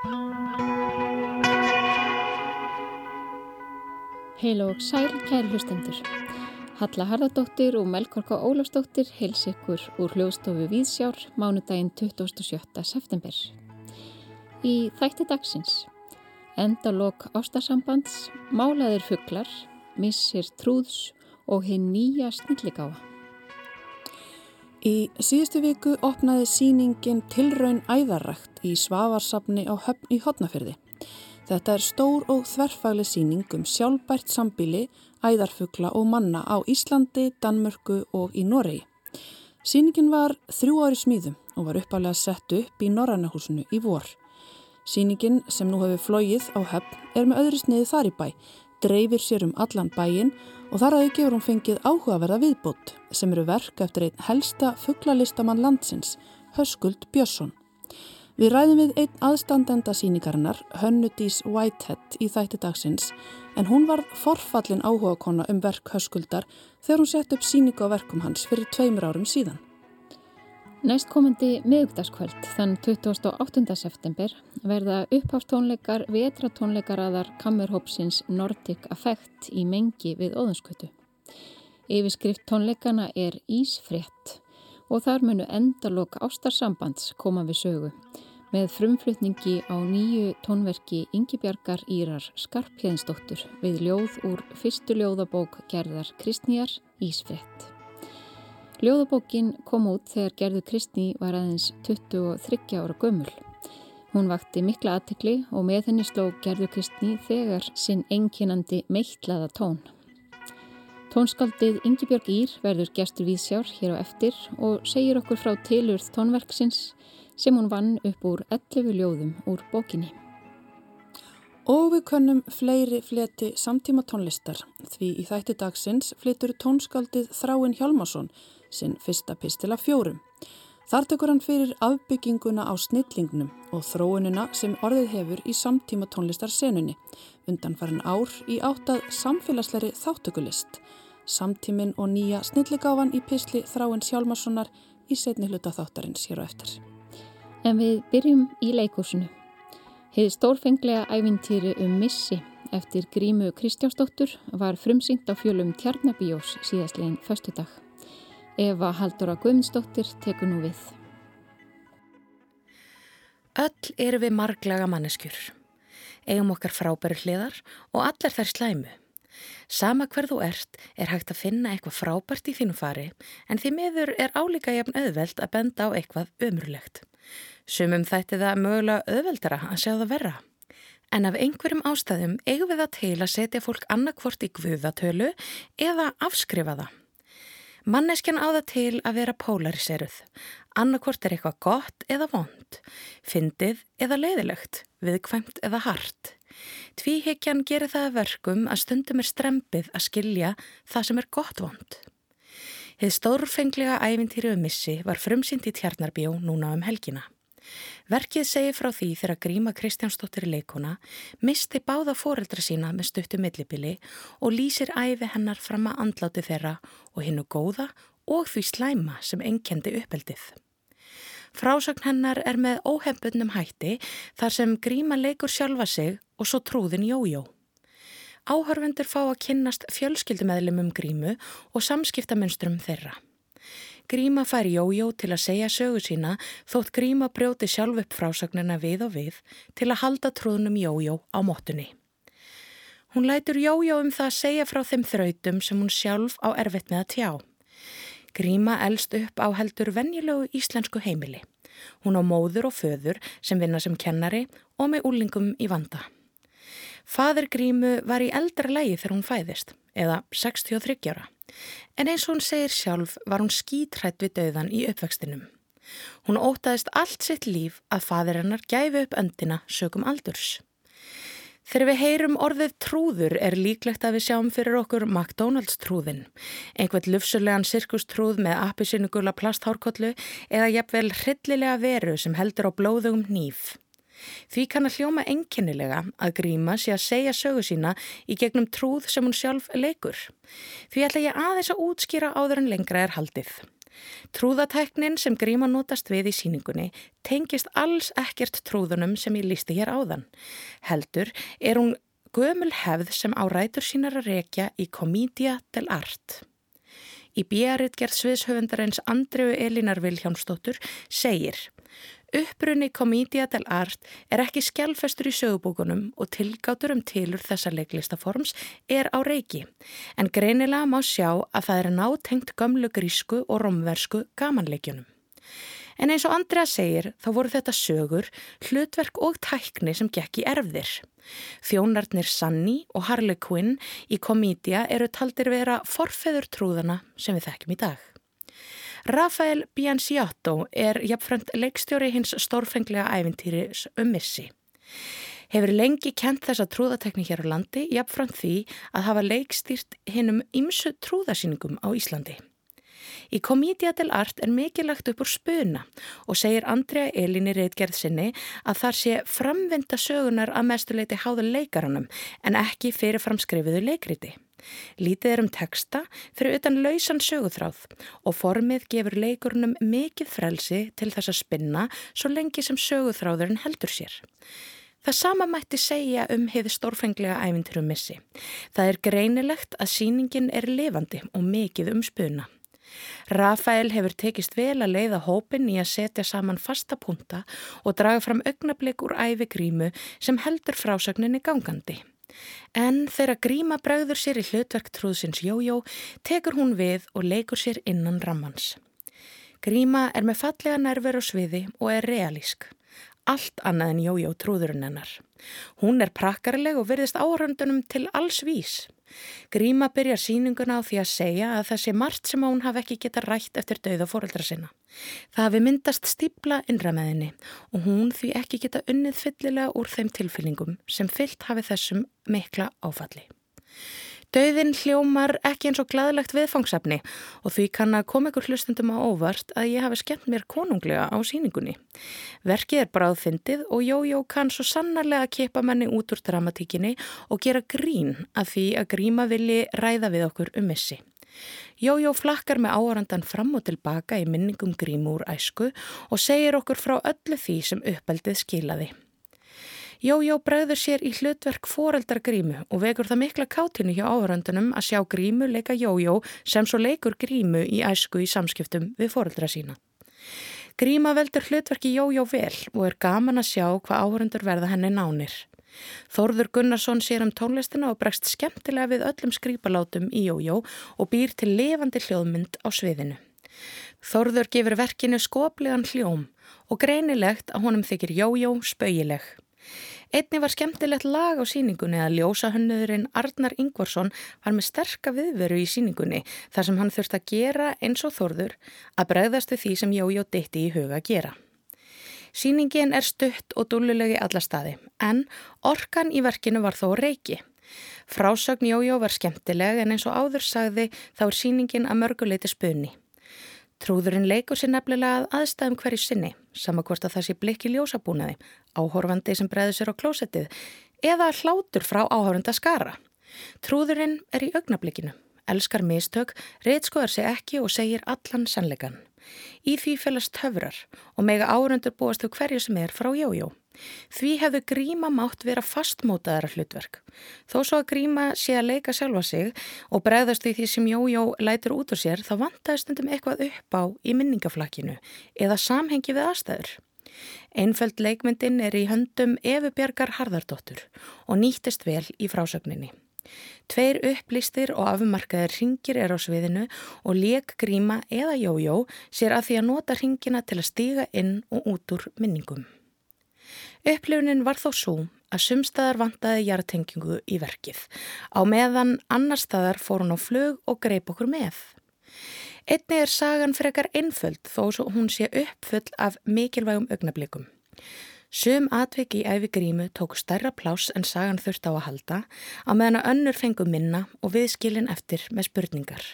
Heil og sæl, kæri hlustendur. Halla Harðardóttir og Melkorka Ólafsdóttir heils ykkur úr hljóðstofu Víðsjár mánudaginn 27. september. Í þætti dagsins endalok ástasambands, málaðir fugglar, missir trúðs og hinn nýja snilligáa. Í síðustu viku opnaði síningin Tilraun æðarrækt í Svavarsafni á höfn í Hotnafjörði. Þetta er stór og þverfagli síning um sjálfbært sambíli, æðarfugla og manna á Íslandi, Danmörku og í Noregi. Síningin var þrjú ári smíðum og var uppálega sett upp í Norrannahúsinu í vor. Síningin sem nú hefur flóið á höfn er með öðru sniði þar í bæ, dreifir sér um allan bæin og þar aðeins gefur hún fengið áhugaverða viðbútt sem eru verk eftir einn helsta fugglalistamann landsins, Höskuld Björnsson. Við ræðum við einn aðstandenda síningarinnar, Hönnudís Whitehead í þætti dagsins, en hún var forfallin áhuga kona um verk höskuldar þegar hún sett upp síningu á verkum hans fyrir tveimur árum síðan. Næstkomandi miðugdagskvöld, þann 28. september, verða uppháfstónleikar vetratónleikaraðar kammerhópsins Nordic Affect í mengi við Óðunskötu. Yfirskrift tónleikana er Ísfrétt og þar munu endalok ástarsambands koma við sögu með frumflutningi á nýju tónverki Yngibjargar Írar Skarpjæðinsdóttur við ljóð úr fyrstu ljóðabók gerðar Kristnýjar Ísfrett. Ljóðabókin kom út þegar gerðu Kristný var aðeins 23 ára gömul. Hún vakti mikla aðtikli og með henni sló gerðu Kristný þegar sinn enginandi meittlaða tón. Tónskaldið Yngibjörg Ír verður gestur viðsjár hér á eftir og segir okkur frá tilurð tónverksins sem hún vann upp úr 11 ljóðum úr bókinni. Og við könnum fleiri fleti samtíma tónlistar því í þætti dagsins flytur tónskaldið Þráin Hjálmarsson sinn fyrsta pistila fjórum. Þar tekur hann fyrir afbygginguna á snillingnum og þróunina sem orðið hefur í samtíma tónlistar senunni undan farin ár í áttað samfélagsleiri þáttökulist. Samtímin og nýja snilligáfan í pistli Þráin Hjálmarssonar í setni hluta þáttarins hér og eftir. En við byrjum í leikúsinu. Heið stórfenglega ævintýri um missi eftir grímu Kristjánsdóttur var frumsýnt á fjölum Tjarnabíós síðastlegin förstu dag. Eva Haldóra Guðmundsdóttir tekur nú við. Öll eru við marglaga manneskjur. Eigum okkar frábæru hliðar og allar þær slæmu. Sama hver þú ert er hægt að finna eitthvað frábært í þínu fari en því miður er álíka jafn auðveld að benda á eitthvað ömurlegt. Sumum þætti það mögulega auðveldara að sjá það verra. En af einhverjum ástæðum eigum við það til að setja fólk annarkvort í guðatölu eða afskrifa það. Manneskjan á það til að vera polariseruð. Annarkvort er eitthvað gott eða vond, fyndið eða leiðilegt, viðkvæmt eða hart. Tvíhyggjan gerir það verkum að stundum er strempið að skilja það sem er gott vond. Þið stórfenglega æfintýri um missi var frumsýnt í tjarnarbjó núna um helgina. Verkið segir frá því þegar Gríma Kristjánsdóttir leikona misti báða fóreldra sína með stuttu millibili og lýsir æfi hennar fram að andláti þeirra og hinnu góða og því slæma sem enkendi uppeldið. Frásögn hennar er með óhefbundnum hætti þar sem Gríma leikur sjálfa sig og svo trúðin jójó. Áhörvendur fá að kynnast fjölskyldumæðlum um Grímu og samskiptamunstrum þeirra. Gríma fær jójó til að segja sögu sína þótt Gríma brjóti sjálf upp frásögnina við og við til að halda trúðnum jójó á móttunni. Hún lætur jójó um það að segja frá þeim þrautum sem hún sjálf á erfitt með að tjá. Gríma elst upp á heldur venjulegu íslensku heimili. Hún á móður og föður sem vinna sem kennari og með úlingum í vanda. Fadur Grímu var í eldra lægi þegar hún fæðist, eða 63 ára. En eins og hún segir sjálf var hún skítrætt við dauðan í uppvextinum. Hún ótaðist allt sitt líf að fadir hennar gæfi upp öndina sögum aldurs. Þegar við heyrum orðið trúður er líklegt að við sjáum fyrir okkur McDonald's trúðin, einhvern lufsulegan sirkustrúð með appisinugula plasthárkollu eða jafnvel hryllilega veru sem heldur á blóðugum nýf. Því kann að hljóma enkennilega að gríma sé að segja sögu sína í gegnum trúð sem hún sjálf leikur. Því ætla ég aðeins að útskýra áður en lengra er haldið. Trúðatæknin sem gríma notast við í síningunni tengist alls ekkert trúðunum sem ég lísti hér áðan. Heldur er hún gömul hefð sem á rætur sínar að rekja í Comedia del Art. Í bjærit gerð sviðshöfundarins Andreu Elinar Viljámsdóttur segir Upprunni Comedia del Art er ekki skjálfestur í sögubókunum og tilgátur um tilur þessa leiklistaforms er á reiki en greinilega má sjá að það er nátengt gömlu grísku og romversku gamanleikjunum. En eins og Andrea segir þá voru þetta sögur, hlutverk og tækni sem gekk í erfðir. Þjónarnir Sanni og Harley Quinn í Comedia eru taldir vera forfeður trúðana sem við þekkjum í dag. Rafael Bianciato er jafnframt leikstjóri hins stórfenglega ævintýris um missi. Hefur lengi kent þessa trúðatekni hér á landi, jafnframt því að hafa leikstýrt hinnum ymsu trúðasýningum á Íslandi. Í Comedia del Art er mikið lagt upp úr spuna og segir Andrea Elin í reitgerð sinni að þar sé framvinda sögunar að mestuleiti háða leikaranum en ekki fyrirframskrifiðu leikriti. Lítið er um texta fyrir utan lausan söguþráð og formið gefur leikurnum mikið frelsi til þess að spinna svo lengi sem söguþráðurinn heldur sér. Það sama mætti segja um hefði stórfenglega æfintirum missi. Það er greinilegt að síningin er levandi og mikið um spuna. Rafael hefur tekist vel að leiða hópin í að setja saman fasta punta og draga fram augnablík úr æfi grímu sem heldur frásagninni gangandi. En þegar gríma bregður sér í hlutverk trúðsins Jójó tekur hún við og leikur sér innan rammans. Gríma er með fallega nerver og sviði og er realísk. Allt annað en Jójó trúðurinn hennar. Hún er prakkarleg og verðist áhörndunum til alls vís. Gríma byrjar síninguna á því að segja að það sé margt sem hún hafi ekki geta rætt eftir dauða fóreldra sinna. Það hafi myndast stípla innrameðinni og hún því ekki geta unnið fyllilega úr þeim tilfyllingum sem fyllt hafi þessum mikla áfalli. Dauðin hljómar ekki eins og gladlegt viðfangsefni og því kann að koma ykkur hlustundum á óvart að ég hafi skemmt mér konunglega á síningunni. Verkið er bráðfyndið og Jójó kann svo sannarlega að kepa menni út úr dramatíkinni og gera grín að því að gríma vilji ræða við okkur um missi. Jójó flakkar með áharandan fram og tilbaka í minningum grímur æsku og segir okkur frá öllu því sem uppeldið skilaði. Jójó bregður sér í hlutverk foreldar grímu og vekur það mikla kátinu hjá áhöröndunum að sjá grímu leika Jójó sem svo leikur grímu í æsku í samskiptum við foreldra sína. Gríma veldur hlutverki Jójó vel og er gaman að sjá hvað áhöröndur verða henni nánir. Þórður Gunnarsson sér um tónlistina og bregst skemmtilega við öllum skrýpalátum í Jójó og býr til levandi hljóðmynd á sviðinu. Þórður gefur verkinu skoplegan hljóm og greinilegt að honum þykir Jójó spauileg. Einni var skemmtilegt lag á síningunni að ljósahönnöðurinn Arnar Ingvarsson var með sterka viðveru í síningunni þar sem hann þurft að gera eins og þorður að bregðast við því sem Jójó ditti í huga að gera. Sýningin er stutt og dúlulegi alla staði en orkan í verkinu var þó reiki. Frásögn Jójó var skemmtileg en eins og áður sagði þá er sýningin að mörguleiti spunni. Trúðurinn leikur sér nefnilega að aðstæðum hverju sinni, samakvort að það sé blikki ljósabúnaði, áhorfandi sem breyður sér á klósettið eða hlátur frá áhorfanda skara. Trúðurinn er í augnablikinu, elskar mistök, reytskoðar sig ekki og segir allan sannleikan. Í því fælast höfrar og mega áhörundur búast þau hverju sem er frá jójó. Því hefðu gríma mátt vera fastmótaðara hlutverk. Þó svo að gríma sé að leika sjálfa sig og bregðast því því sem Jójó lætur út úr sér þá vantaði stundum eitthvað upp á í minningaflakkinu eða samhengi við aðstæður. Einföld leikmyndin er í höndum Efu Bjargar Harðardóttur og nýttist vel í frásögninni. Tveir upplýstir og afmarkaðir ringir er á sviðinu og leik gríma eða jójó sér að því að nota ringina til að stíga inn og út úr minningum. Upplifunin var þó svo að sumstaðar vantaði hjartengingu í verkið. Á meðan annar staðar fór hún á flög og greip okkur með. Einni er sagan frekar einföld þó svo hún sé uppfull af mikilvægum augnablikum. Sum atvik í æfi grímu tók stærra plás en sagan þurft á að halda á meðan að önnur fengu minna og viðskilin eftir með spurningar.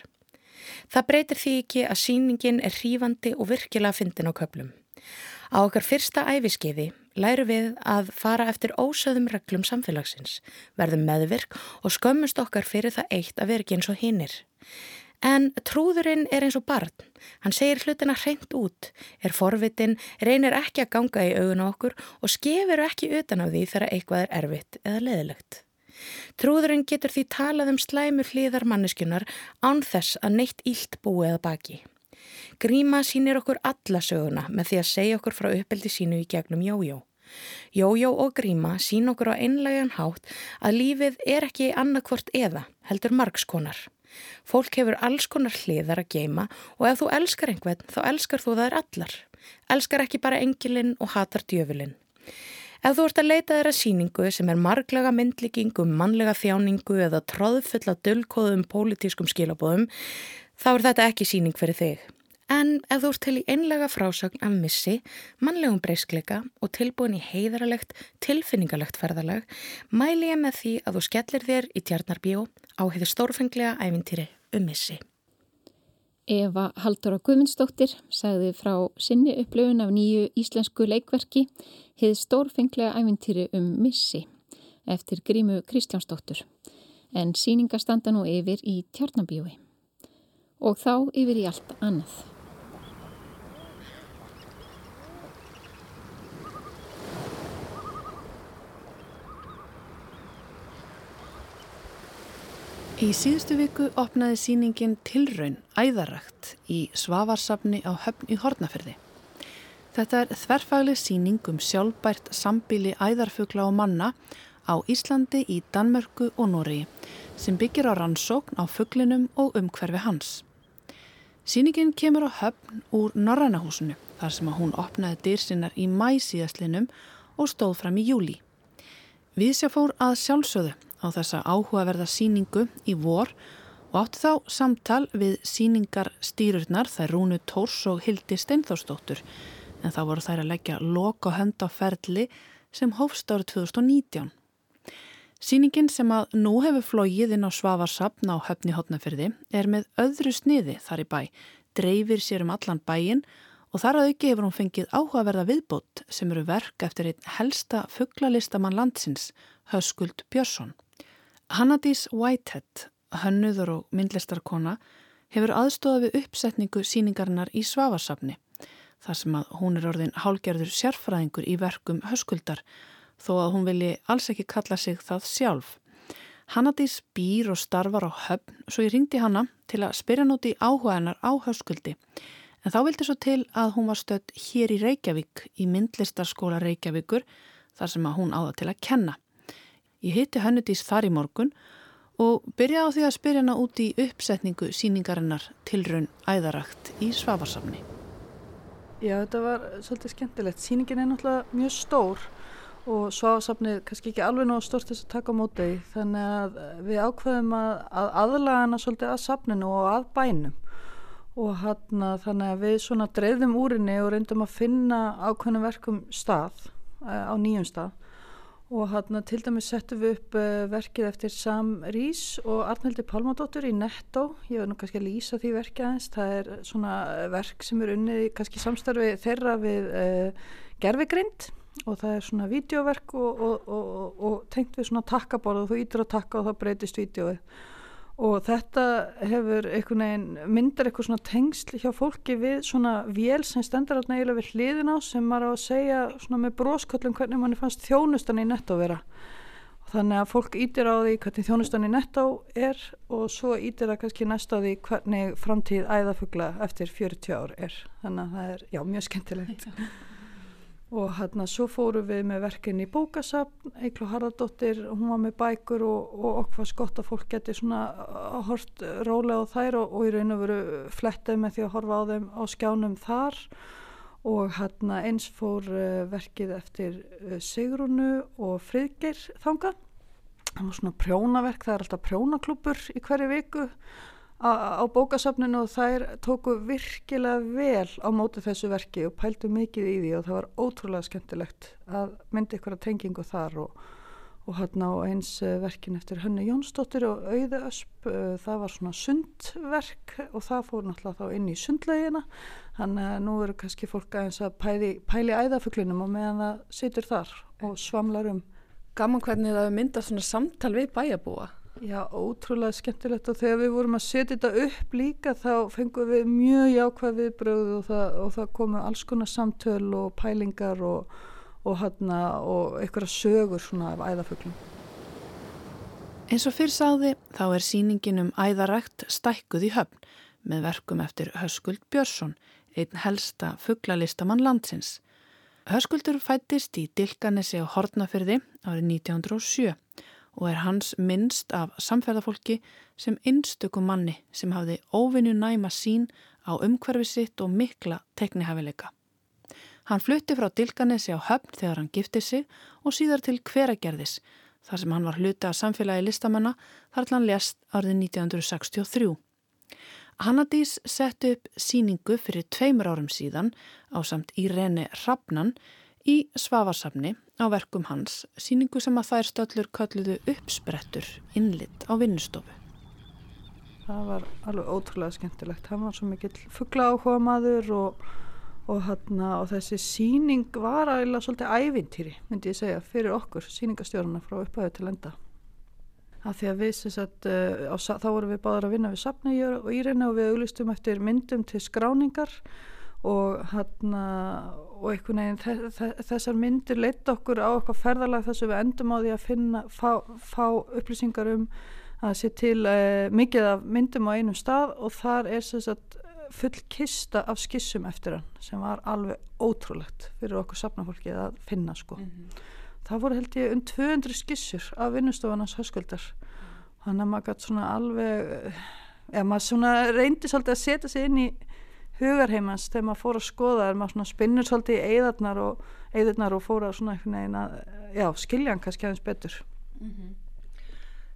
Það breytir því ekki að síningin er hrífandi og virkilega fyndin á köplum. Á okkar fyrsta æfiskeiði læru við að fara eftir ósöðum reglum samfélagsins, verðum meðvirk og skömmust okkar fyrir það eitt að vera ekki eins og hinnir. En trúðurinn er eins og barn. Hann segir hlutina hreint út, er forvitin, reynir ekki að ganga í augun okkur og skefur ekki utan á því þegar eitthvað er erfitt eða leðilegt. Trúðurinn getur því talað um slæmur hlýðar manneskunar án þess að neitt ílt búið að baki. Gríma sínir okkur alla söguna með því að segja okkur frá uppeldi sínu í gegnum jójó. Jójó og Gríma sín okkur á einlegan hátt að lífið er ekki annarkvort eða, heldur margskonar. Fólk hefur alls konar hliðar að geima og ef þú elskar einhvern þá elskar þú þær allar. Elskar ekki bara engilinn og hatar djöfulinn. Ef þú ert að leita þeirra síningu sem er marglega myndlíking um mannlega þjáningu eða tróðfulla dölkóðum pólitískum skilabóðum þá er þetta ekki síning fyrir þig. En ef þú ert til í einlega frásagn af missi, mannlegum breyskleika og tilbúin í heiðaralegt, tilfinningalegt ferðalag, mæli ég með því að þú skellir þér í tjarnarbíó á heiði stórfenglega ævintýri um missi. Eva Halldóra Guðmundsdóttir sagði frá sinni upplöfun af nýju íslensku leikverki heiði stórfenglega ævintýri um missi eftir grímu Kristjánsdóttur en síninga standa nú yfir í tjarnarbíói og þá yfir í allt annað. Í síðustu viku opnaði síningin Tilraun æðarakt í Svavarsafni á höfn í Hortnaferði. Þetta er þverfagleg síning um sjálfbært sambíli æðarfugla og manna á Íslandi, í Danmörku og Nóri sem byggir á rannsókn á fuglinum og umhverfi hans. Sýningin kemur á höfn úr Norrænahúsinu þar sem að hún opnaði dyrsinnar í mæ síðastlinum og stóð fram í júli. Við sér fór að sjálfsögðu á þessa áhugaverða síningu í vor og átti þá samtal við síningar stýrurnar þær Rúnu Tórs og Hildi Steinþórsdóttur en þá voru þær að leggja lok og hönd á ferli sem hófst árið 2019. Sýningin sem að nú hefur flóið inn á Svavarsapn á höfni hotnafyrði er með öðru sniði þar í bæ, dreifir sér um allan bæin og þar að auki hefur hún fengið áhugaverða viðbót sem eru verk eftir einn helsta fugglalista landsins, Höskuld Björnsson. Hannadís Whitehead, hönnuður og myndlistarkona, hefur aðstofað við uppsetningu síningarinnar í Svavarsapni, þar sem að hún er orðin hálgerður sérfræðingur í verkum höskuldar, þó að hún vilji alls ekki kalla sig það sjálf. Hannadís býr og starfar á höfn, svo ég ringdi hanna til að spyrja núti áhuga hennar á höskuldi, en þá vildi svo til að hún var stödd hér í Reykjavík, í myndlistarskóla Reykjavíkur, þar sem að hún áða til að kenna. Ég hitti Hönnudís þar í morgun og byrjaði á því að spyrja hana út í uppsetningu síningarinnar tilraun æðarakt í Svafarsafni. Já, þetta var svolítið skemmtilegt. Sýningin er náttúrulega mjög stór og Svafarsafnið kannski ekki alveg nóg stórt þess að taka á móti þannig að við ákveðum að, að aðlaga hana svolítið að safninu og að bænum. Og hana, þannig að við svona dreifðum úrinni og reyndum að finna ákveðnum verkum stað eh, á nýjum stað. Og hann til dæmis settum við upp uh, verkið eftir Sam Rís og Arnaldi Pálmadóttur í Netto. Ég verð nú kannski að lýsa því verkið aðeins. Það er svona verk sem er unnið kannski samstarfi þeirra við uh, gerfigrind og það er svona videoverk og, og, og, og tengt við svona takkaborð og þú ítur að takka og þá breytist videoið og þetta hefur einhvern veginn myndar eitthvað svona tengsl hjá fólki við svona vél sem stendur alltaf eiginlega við hliðin á sem maður á að segja svona með brósköllum hvernig manni fannst þjónustan í netto vera. Og þannig að fólk ítir á því hvernig þjónustan í netto er og svo ítir það kannski næst á því hvernig framtíð æðafugla eftir 40 ár er. Þannig að það er já mjög skemmtilegt og hérna svo fórum við með verkinn í bókasapn, Eiklo Haraldóttir hún var með bækur og, og okkar skott að fólk geti svona uh, hort rólega á þær og, og í raun og veru flettið með því að horfa á þeim á skjánum þar. Og hérna eins fór uh, verkið eftir uh, Sigrunu og Friðgeir þanga það var svona prjónaverk, það er alltaf prjónaklúpur í hverju viku á bókasafninu og þær tóku virkilega vel á móti þessu verki og pæltu mikið í því og það var ótrúlega skemmtilegt að myndi ykkur að tengingu þar og, og hann á eins eh, verkin eftir Hönnu Jónsdóttir og Auðaösp eh, það var svona sundverk og það fór náttúrulega þá inn í sundlegina þannig að nú eru kannski fólk aðeins að pæli, pæli æðafuglinum og meðan það situr þar og svamlar um. Gaman hvernig það mynda svona samtal við bæjabúa Já, ótrúlega skemmtilegt og þegar við vorum að setja þetta upp líka þá fengum við mjög jákvæð viðbröð og það, það komu alls konar samtöl og pælingar og, og, hana, og einhverja sögur svona af æðaföglum. Eins og fyrr sáði þá er síningin um æðarækt stækkuð í höfn með verkum eftir Höskuld Björnsson, einn helsta fugglalista landsins. Höskuldur fættist í Dilkanesi á Hortnafyrði árið 1907 og er hans minnst af samferðafólki sem einstökum manni sem hafði óvinnu næma sín á umhverfi sitt og mikla teknihafileika. Hann flutti frá Dilganesi á höfn þegar hann gifti sig og síðar til hveragerðis þar sem hann var hluti af samfélagi listamanna þar hann lest árið 1963. Hannadís setti upp síningu fyrir tveimur árum síðan á samt Irene Hrafnan í Svavarsafni á verkum hans, síningu sem að þær stöllur kölluðu uppsprettur innlitt á vinnustofu. Það var alveg ótrúlega skemmtilegt. Það var svo mikill fuggla áhuga maður og, og, hana, og þessi síning var alveg svolítið ævintýri, myndi ég segja, fyrir okkur, síningastjórnuna frá upphæðu til enda. Að að við, sagt, uh, á, þá vorum við báðar að vinna við sapni og íreina og við auglistum eftir myndum til skráningar og hérna og einhvern veginn þessar myndir leitt okkur á okkar ferðalag þess að við endum á því að finna, fá, fá upplýsingar um að sé til uh, mikið af myndum á einum stað og þar er sagt, full kista af skissum eftir hann sem var alveg ótrúlegt fyrir okkur sapnafólki að finna sko. Mm -hmm. Það voru held ég um 200 skissur af vinnustofanans höskuldar þannig að maður gæti svona alveg eða maður svona reyndi svolítið að setja sig inn í hugarheimans þegar maður fór að skoða er maður svona spinnur svolítið í eðarnar og, og fór að svona einhvern veginn að já, skilja hann kannski aðeins betur mm -hmm.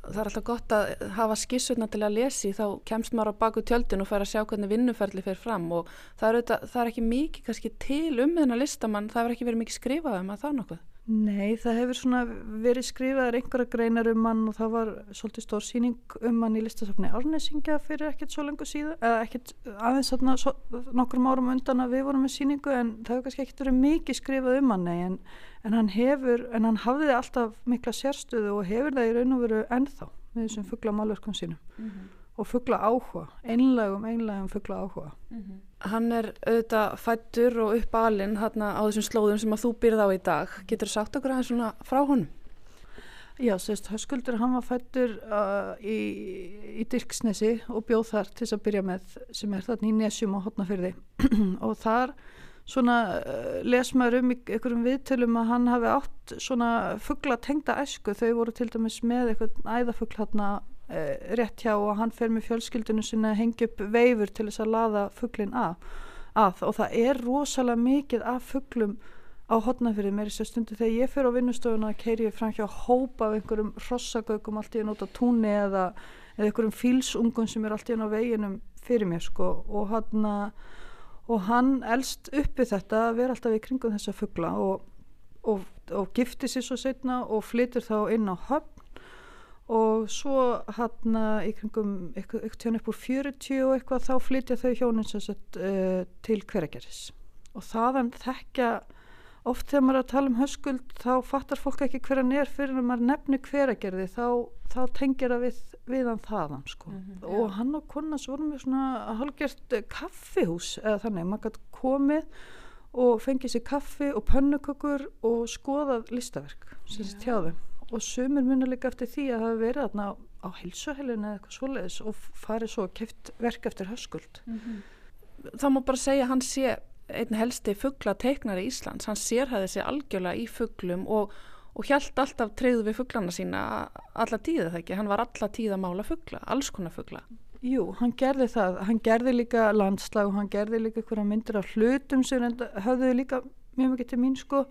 Það er alltaf gott að hafa skissutna til að lesi þá kemst maður á baku tjöldin og fær að sjá hvernig vinnuferli fer fram og það er, auðvitað, það er ekki mikið kannski til um þennan listamann, það er ekki verið mikið skrifað um að það nokkuð Nei, það hefur svona verið skrifaðar einhverja greinar um hann og það var svolítið stór síning um hann í listasafni Árnesingja fyrir ekkert svo lengur síðan, eða ekkert aðeins svona svo, nokkrum árum undan að við vorum með síningu en það hefur kannski ekkert verið mikið skrifað um hann en, en hann hefur, en hann hafði alltaf mikla sérstöðu og hefur það í raun og veru ennþá með þessum fuggla málverkum sínum mm -hmm. Og fuggla áhuga, einlegum, einlegum fuggla áhuga. Mm -hmm. Hann er auðvitað fættur og upp alinn hérna á þessum slóðum sem að þú byrð á í dag. Getur þú sagt okkur aðeins svona frá honum? Já, sérst, Höskuldur hann var fættur uh, í, í Dirksnesi og bjóð þar til að byrja með sem er þarna í Nesjum og Hotnafyrði og þar svona uh, les maður um einhverjum viðtölum að hann hafi átt svona fuggla tengda esku þau voru til dæmis með einhvern æðafuggl hérna rétt hjá og hann fer með fjölskyldinu sinna að hengja upp veifur til þess að laða fugglin að, að. Og það er rosalega mikið af fugglum á hotnafyrði mér í þessu stundu þegar ég fer á vinnustofuna að keiri fram hjá hópa af einhverjum hrossagögum allt í enn út á túnni eða, eða einhverjum fílsungum sem er allt í enn á veginum fyrir mér sko. Og hann og hann elst uppi þetta að vera alltaf í kringum þessa fuggla og, og, og gifti sér svo setna og flytur þá inn á höfn og svo hann í kringum eitthvað tjón upp úr 40 og eitthvað þá flytja þau hjónin sett, uh, til hverageris og þaðan þekkja oft þegar maður er að tala um höskuld þá fattar fólk ekki hver hann er fyrir að maður nefnir hveragerði þá, þá tengir það við, við hann þaðan sko. mm -hmm, og hann og konas voru með svona halgjört kaffihús eða þannig, maður gæti komið og fengið sér kaffi og pönnukökur og skoðað listaverk sem ja. þjáðum og sumir muni líka eftir því að hafa verið þarna á heilsuhelinu eða eitthvað svoleiðis og farið svo keft verk eftir höskuld. Mm -hmm. Það má bara segja að hann sé einn helsti fuggla teiknari í Íslands. Hann sérhæði sig algjörlega í fugglum og, og hjælt alltaf treyðu við fugglana sína alla tíða það ekki? Hann var alla tíða mála fuggla, alls konar fuggla Jú, hann gerði það. Hann gerði líka landslag og hann gerði líka einhverja myndir af hlutum sem höfðu líka mjög mikið til mín sko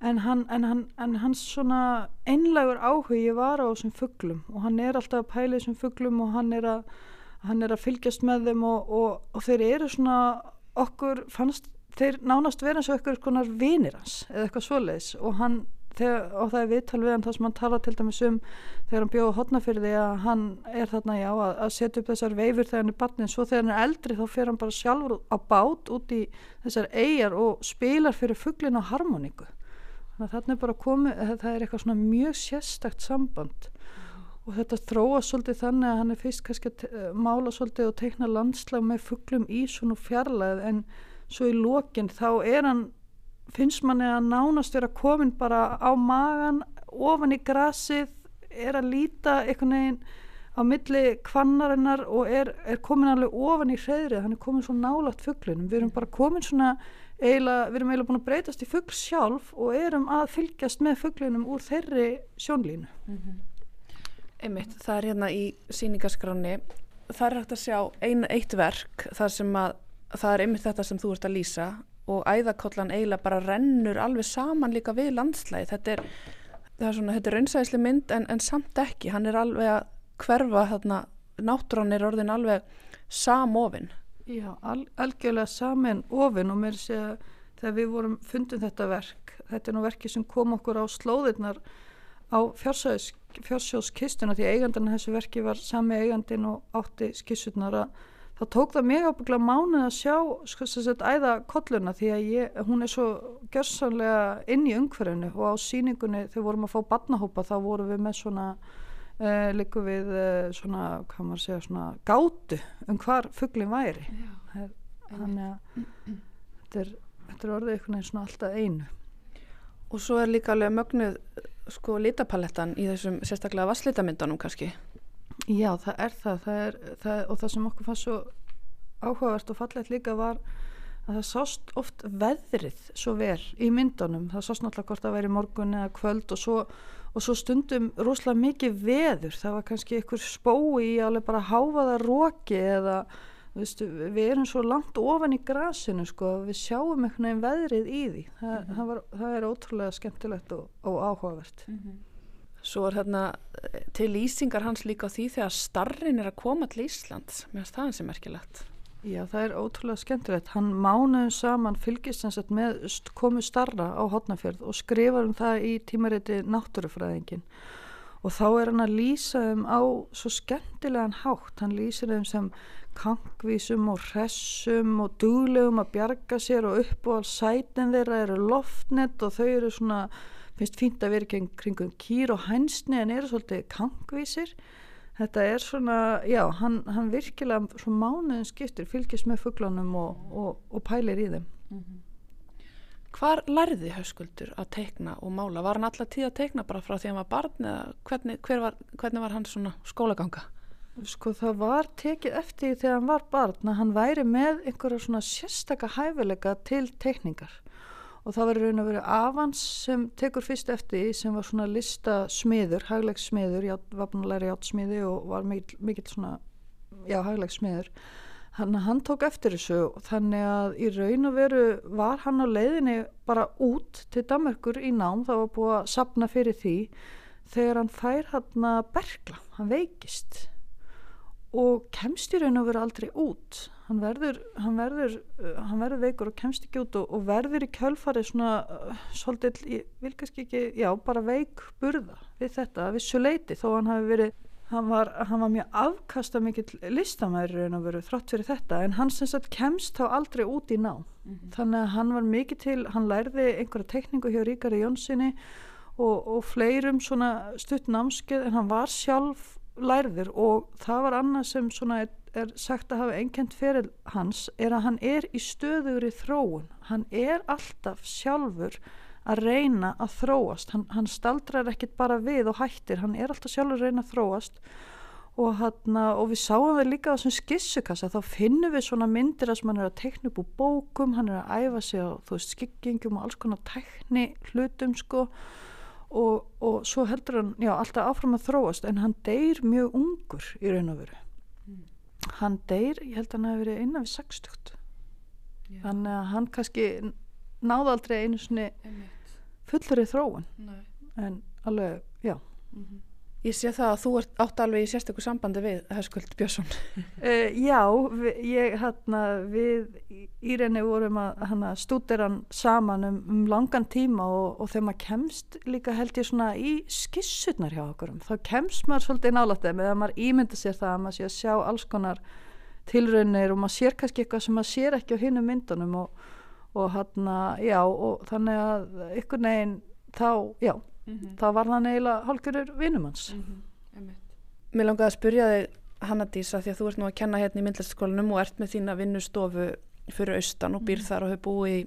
en, hann, en, hann, en hans svona einlegur áhugi var á þessum fugglum og hann er alltaf að pæla þessum fugglum og hann er að, hann er að fylgjast með þeim og, og, og þeir eru svona okkur fannst þeir nánast vera eins og eitthvað konar vinir hans eða eitthvað svoleiðis. Og hann Þegar, og það er viðtal við hann það sem hann tala til dæmis um þegar hann bjóða hodnafyrði að hann er þarna já að, að setja upp þessar veifur þegar hann er barnið. Svo þegar hann er eldri þá fer hann bara sjálfur á bát út í þessar eigjar og spilar fyrir fugglin á harmoníku þannig er bara komið það er eitthvað svona mjög sérstakt samband. Og þetta þróa svolítið þannig að hann er fyrst kannski að te- mála svolítið og teikna landslag með fuglum í svona fjarlæð en svo í lokin þá er hann finnst manni að nánast vera komin bara á magan ofan í grasið er að líta einhvern veginn á milli kvannarinnar og er, er komin alveg ofan í hreðrið, hann er komin svo nálagt fugglinum, við erum bara komin svona eiginlega, við erum eiginlega búin að breytast í fuggl sjálf og erum að fylgjast með fugglinum úr þeirri sjónlínu. Einmitt, það er hérna í síningaskráni það er hægt að sjá ein, eitt verk þar sem að það er einmitt þetta sem þú ert að lýsa og æðakollan eiginlega bara rennur alveg saman líka við landslæði þetta er, er er raunsæðislega mynd en, en samt ekki, hann er alveg að hverfa þarna, náttúran er orðin alveg samofin Já, al, algjörlega saman ofin og mér sé að þegar við vorum fundum þetta verk, þetta er nú verki sem kom okkur á slóðirnar á fjársjóðskistuna því eigandan þessu verki var sami eigandin og átti skissurnar að þá tók það mjög ábyggla mánuð að sjá sko þess að æða kolluna því að ég, hún er svo gjörsanlega inn í umhverfinu og á síningunni þegar vorum að fá barnahópa þá vorum við með svona uh, líku við uh, svona, hvað maður segja, svona gátu um hvar fugglin væri. Er- þannig að þetta er, þetta er orðið einhvern veginn svona alltaf einu. Og svo er líka alveg mögnuð sko litapalettan í þessum sérstaklega vasslítamyndunum kannski. Já, það er það, það, er, það og það sem okkur fannst svo áhugavert og fallegt líka var að það sást oft veðrið svo vel í myndunum, það sást náttúrulega hvort það væri morgun eða kvöld og svo, og svo stundum rosalega mikið veður, það var kannski einhver spói í alveg bara háfaða róki eða þú veistu, við erum svo langt ofan í grasinu sko, við sjáum einhvern veginn veðrið í því, það, það, var, það er ótrúlega skemmtilegt og, og áhugavert. Svo er hérna eh, til lýsingar hans líka því þegar starrin er að koma til Íslands. Mér finnst það hans er merkilegt Já, það er ótrúlega skemmtilegt. Hann mánuðum saman fylgist sagt með komu starra á hotnafjörð og skrifar um það í tímariti náttúrufræðingin. Og þá er hann að lýsa um á svo skemmtilegan hátt. Hann lýsir þeim sem kankvísum og hressum og duglegum að bjarga sér og upp og alls sætin þeirra eru loftnett og þau eru svona, finnst fínt að vera kring, kringum kýr og hænsni en eru svolítið kankvísir. Þetta er svona, já, hann, hann virkilega svo mánuðin skiptir, fylgist með fugglunum og, og, og pælir í þeim. Hvar lærði höskuldur að teikna og mála? Var hann alltaf tíð að teikna bara frá því að hann var barn eða hvernig, hver var, hvernig var hann svona skólaganga? Sko það var tekið eftir því þegar hann var barn að hann væri með einhverja svona sérstaka hæfileika til teikningar og það var raun og veru Avans sem tekur fyrst eftir sem var svona listasmiður, haglegsmiður, að læra játsmiði og var mikil, mikil svona, já, haglegsmiður. Þannig að hann tók eftir þessu og þannig að í raun og veru var hann á leiðinni bara út til Danmarkur í nám, það var búið að sapna fyrir því þegar hann fær hann að bergla, hann veikist og kemst í raun og veru aldrei út hann verður, hann verður, uh, hann verður veikur og kemst ekki út og, og verður í kjölfari svona uh, svolítið, ég vil kannski ekki, já, bara veik burða við þetta, við svo leiti þó hann hafi verið, hann var, hann var mjög afkasta mikill listamæður í raun og veru þrátt fyrir þetta en hann sem sagt kemst þá aldrei út í ná þannig að hann var mikið til, hann lærði einhverja tekningu hjá Ríkari Jónssoni og, og fleirum svona stutt námskeið en hann var sjálf lærður og það var annað sem er, er sagt að hafa einkent fyrir hans er að hann er í stöðugri þróun. Hann er alltaf sjálfur að reyna að þróast. Hann, hann staldrar ekkit bara við og hættir. Hann er alltaf sjálfur að reyna að þróast. Og, hana, og við sáum við líka á þessum skissukassa. Þá finnum við svona myndir að hann er að tekna upp úr bókum hann er að æfa sig á veist skiggingum og alls konar tekni hlutum sko og, og svo heldur hann já, alltaf áfram að þróast en hann deyr mjög ungur í raun og veru. Hann deyr, ég held að hann hefur verið innan við 60 þannig að hann kannski náði aldrei einu svona fullri þróun. En alveg, já Ég sé það að þú ert átt alveg í sérstöku sambandi við Höskuld Björnsson. Uh, já, við, ég hérna við í reyni vorum að hana, stúdera hann saman um, um langan tíma og, og þegar maður kemst líka held ég svona í skissurnar hjá okkur þá kemst maður svolítið nálægt þeim eða maður ímynda sér það að maður sé að sjá alls konar tilraunir og maður sér kannski eitthvað sem maður sér ekki á hinnum myndunum og, og hérna, já og þannig að ykkur neginn þá, já, þá var það eiginlega hálfgjörur vinnumanns. Mm -hmm. Mér langaði að spyrja þig Hanna Dísa því að þú ert nú að kenna hérna í myndlæstaskólanum og ert með þína vinnustofu fyrir austan og býr mm. þar og hefur búið í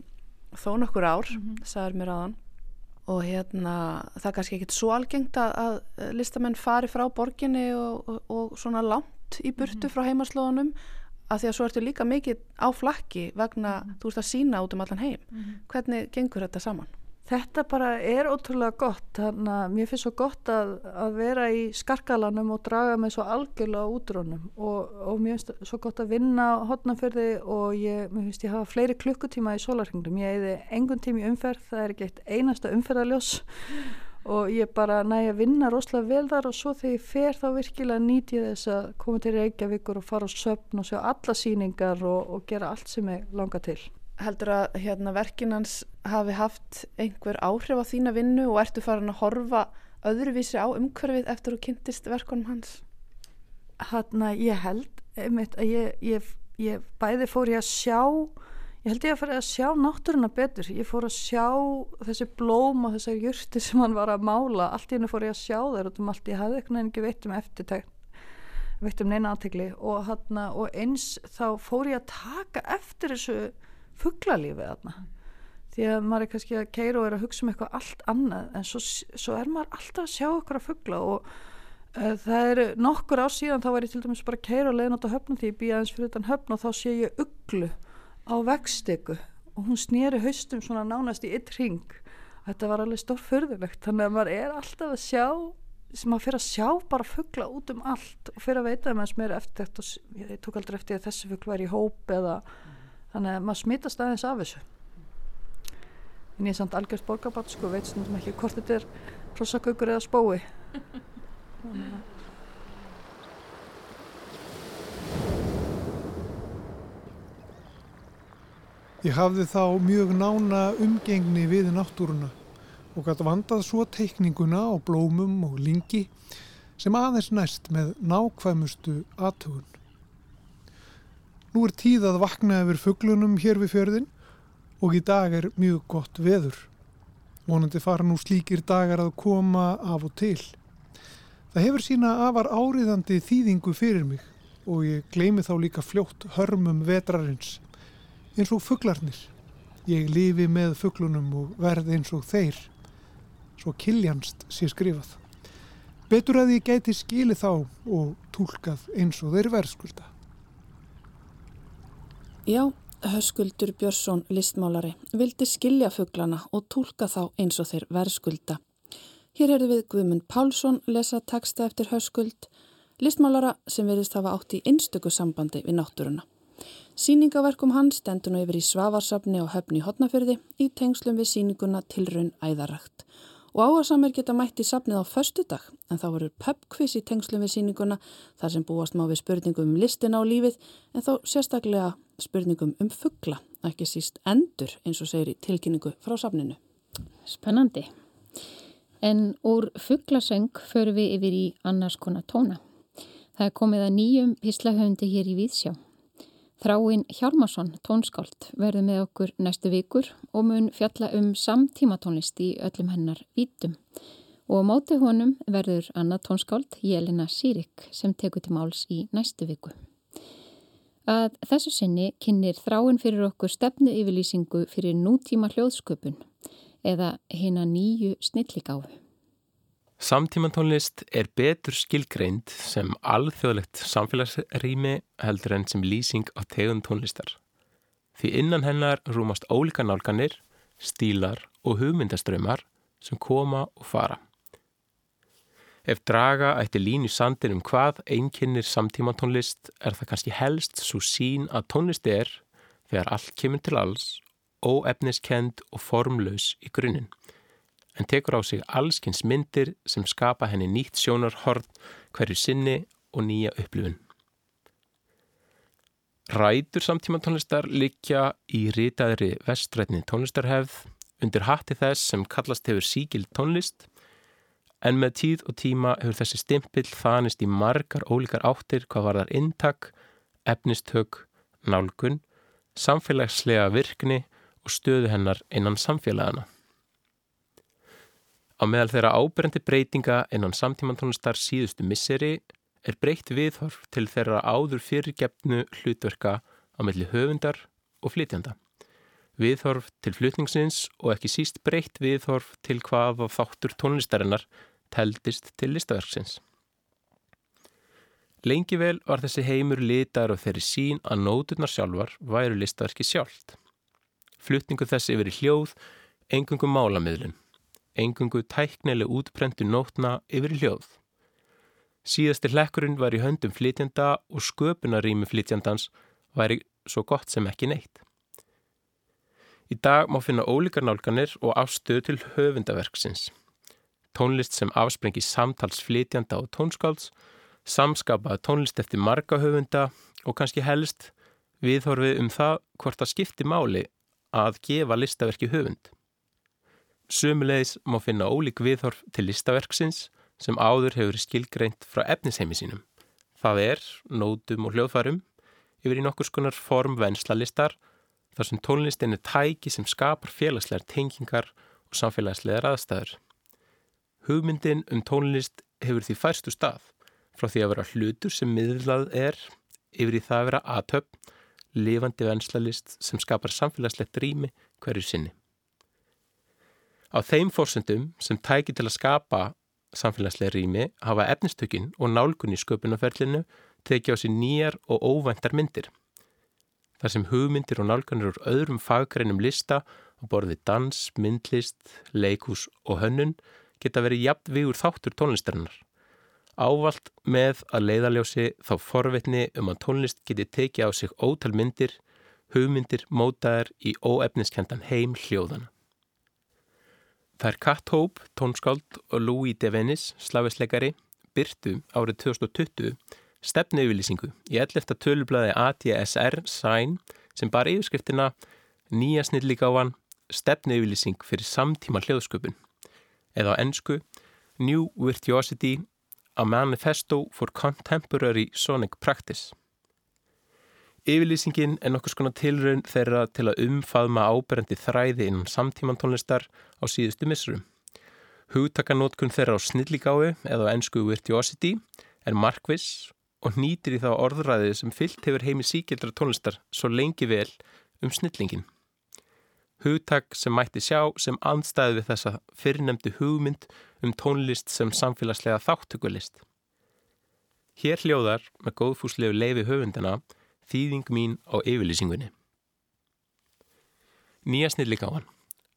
þó nokkur ár, mm -hmm. sagður mér aðan og hérna það er kannski ekkit svo algengt að, að listamenn fari frá borginni og, og, og svona langt í burtu mm -hmm. frá heimaslóðunum að því að svo ertu líka mikið á flakki vegna, mm -hmm. þú ert að sína út um allan heim mhm. hvernig gengur þetta saman? Þetta bara er ótrúlega gott, þannig að mér finnst svo gott að, að vera í skarkalanum og draga mig svo algjörlega útrónum og, og mér finnst svo gott að vinna hotnafyrði og ég, mér finnst ég hafa fleiri klukkutíma í sólarhengdum. Ég heiði engun tími umferð, það er ekki eitt einasta umferðaljós og ég bara næja að vinna rosalega vel þar og svo þegar ég fer þá virkilega nýti ég þess að koma til Reykjavíkur og fara á söpn og sjá alla síningar og, og gera allt sem ég langar til heldur að hérna, verkinans hafi haft einhver áhrif á þína vinnu og ertu farin að horfa öðruvísi á umhverfið eftir að kynntist verkunum hans? Hanna ég held einmitt, ég, ég, ég bæði fór ég að sjá ég held ég að fara að sjá náttúruna betur. Ég fór að sjá þessi blóm og þessar júrti sem hann var að mála. Allt í hennu fór ég að sjá þeir út um allt. Ég hafði eitthvað ekki veitt um eftirtækt veitt um neina aðtegli og, og eins þá fór ég að taka eftir þessu fugglalífið þarna. Því að maður er kannski að keira og er að hugsa um eitthvað allt annað en svo, svo er maður alltaf að sjá okkur að fuggla og uh, það er nokkur á síðan þá var ég til dæmis bara að keira og leiðin átt á höfnum því ég býja aðeins fyrir utan höfn og þá sé ég ugglu á vegsteku og hún snýri haustum svona nánast í ytt ring þetta var alveg stórförðulegt þannig að maður er alltaf að sjá sem maður fyrir að sjá bara fuggla út um allt og fyrir að veita að maður smir eftir þetta ég tók aldrei eftir að þessi fuggla er í hóp eða þannig að maður smitast aðeins af þessu en ég er samt algjörst borgarbatt sko, veit sem ekki hvort þetta er rossakaukur eða spói Ég hafði þá mjög nána umgengni við náttúruna og gæti vandað svo teikninguna á blómum og lingi sem aðeins næst með nákvæmustu aðtugun. Nú er tíð að vakna yfir fugglunum hér við fjörðin og í dag er mjög gott veður. Vonandi fara nú slíkir dagar að koma af og til. Það hefur sína afar áriðandi þýðingu fyrir mig og ég gleimi þá líka fljótt hörmum vetrarins eins og fugglarnir. Ég lifi með fugglunum og verð eins og þeir, svo kiljanst sé skrifað. Betur að ég gæti skili þá og tólkað eins og þeir verðskulda. Já, Höskuldur Björnsson, listmálari, vildi skilja fugglana og tólka þá eins og þeir verðskulda. Hér erðu við Guðmund Pálsson lesa taksta eftir Höskuld, listmálara sem verðist hafa átt í einstöku sambandi við náttúruna. Sýningaverkum hans stendur nú yfir í Svavarsafni og höfni hotnafyrði í tengslum við sýninguna Tilraun æðarakt og áhersamir geta mætt í safnið á förstu dag en þá verður pubquiz í tengslum við síninguna þar sem búast má við spurningum um listina á lífið en þá sérstaklega spurningum um fuggla, ekki síst endur eins og segir í tilkynningu frá safninu. Spennandi. En úr fugglasöng förum við yfir í annars konar tóna. Það er komið að nýjum pislahöfundi hér í Víðsjá. Þráinn Hjálmarsson, tónskáld, verður með okkur næstu vikur og mun fjalla um samtímatónlist í öllum hennar vítum. Og á móti honum verður annað tónskáld, Jelena Sýrik, sem tekur til máls í næstu viku. Að þessu sinni kynir þráinn fyrir okkur stefnu yfirlýsingu fyrir nútíma hljóðsköpun eða hérna nýju snilligáfu. Samtímantónlist er betur skilgreind sem alþjóðlegt samfélagsrými heldur enn sem lýsing á tegund tónlistar. Því innan hennar rúmast ólíka nálganir, stílar og hugmyndaströymar sem koma og fara. Ef draga ætti línu sandir um hvað einkennir samtímantónlist er það kannski helst svo sín að tónlist er, þegar allt kemur til alls, óefniskend og formlaus í grunninn en tekur á sig allskins myndir sem skapa henni nýtt sjónarhorn hverju sinni og nýja upplifun. Rætur samtíma tónlistar likja í ritaðri vestrætni tónlistarhefð undir hatti þess sem kallast hefur síkil tónlist en með tíð og tíma hefur þessi stimpill þanist í margar ólíkar áttir hvað var þar intak, efnistök, nálgun, samfélagslega virkni og stöðu hennar innan samfélagana. Á meðal þeirra áberendi breytinga innan samtímantónlistar síðustu misseri er breytt viðhorf til þeirra áður fyrirgefnu hlutverka á melli höfundar og flytjanda. Viðhorf til flutningsins og ekki síst breytt viðhorf til hvað á þáttur tónlistarinnar teldist til listaverksins. Lengi vel var þessi heimur litar og þeirri sín að nóturnar sjálfar væru listaverki sjálft. Flutningu þessi í hljóð, engungum málamiðlun, engungu tæknileg útprentu nótna yfir hljóð. Síðasti hlekkurinn var í höndum flytjanda og sköpunarými flytjandans væri svo gott sem ekki neitt. Í dag má finna ólíkar nálganir og afstöðu til höfundaverksins. Tónlist sem afsprengi samtals flytjanda og tónskálds, samskapað tónlist eftir marga höfunda og kannski helst viðhorfið um það hvort það skipti máli að gefa listaverki höfund. Sumulegis má finna ólík viðhorf til listaverksins sem áður hefur skilgreint frá efnisheimi sínum. Það er, nótum og hljóðfærum, yfir í nokkur skonar form venslalistar þar sem tónlistin er tæki sem skapar félagslegar tengingar og samfélagslegar aðstæður. Hugmyndin um tónlist hefur því færstu stað frá því að vera hlutur sem miðlað er yfir í það að vera aðtöpp, lifandi venslalist sem skapar samfélagslegt rými hverju sinni. Á þeim fórsendum sem tæki til að skapa samfélagslega rými hafa efnistökin og nálgun í sköpunarferlinu tekið á sér nýjar og óvæntar myndir. Þar sem hugmyndir og nálganir úr öðrum faggreinum lista á borði dans, myndlist, leikús og hönnun geta verið jafn við úr þáttur tónlistarinnar. Ávalt með að leiðaljósi þá forvitni um að tónlist geti tekið á sig ótal myndir, hugmyndir mótaðar í óefniskendan heim hljóðana. Það er Kat Hope, tónskáld og Louis de Venis, slavisleikari, byrtu árið 2020 stefnu yfirlýsingu í 11. tölublaði ATSR Sign sem bar yfirskriftina Nýja snillíkávan stefnu yfirlýsing fyrir samtíma hljóðsköpun eða á ennsku New Virtuosity a Manifesto for Contemporary Sonic Practice. Yfirlýsingin er nokkus konar tilraun þeirra til að umfaðma áberendi þræði innan samtímantónlistar á síðustu missurum. Hugtakanótkun þeirra á snillíkái eða á ennsku virtuosity er markviss og nýtir í þá orðræði sem fyllt hefur heimi síkildra tónlistar svo lengi vel um snillingin. Hugtak sem mætti sjá sem andstæði við þessa fyrirnemdu hugmynd um tónlist sem samfélagslega þáttökulist. Hér hljóðar með góðfúslegu leifi höfundina þýðing mín á yfirlýsingunni. Nýja snilligáan.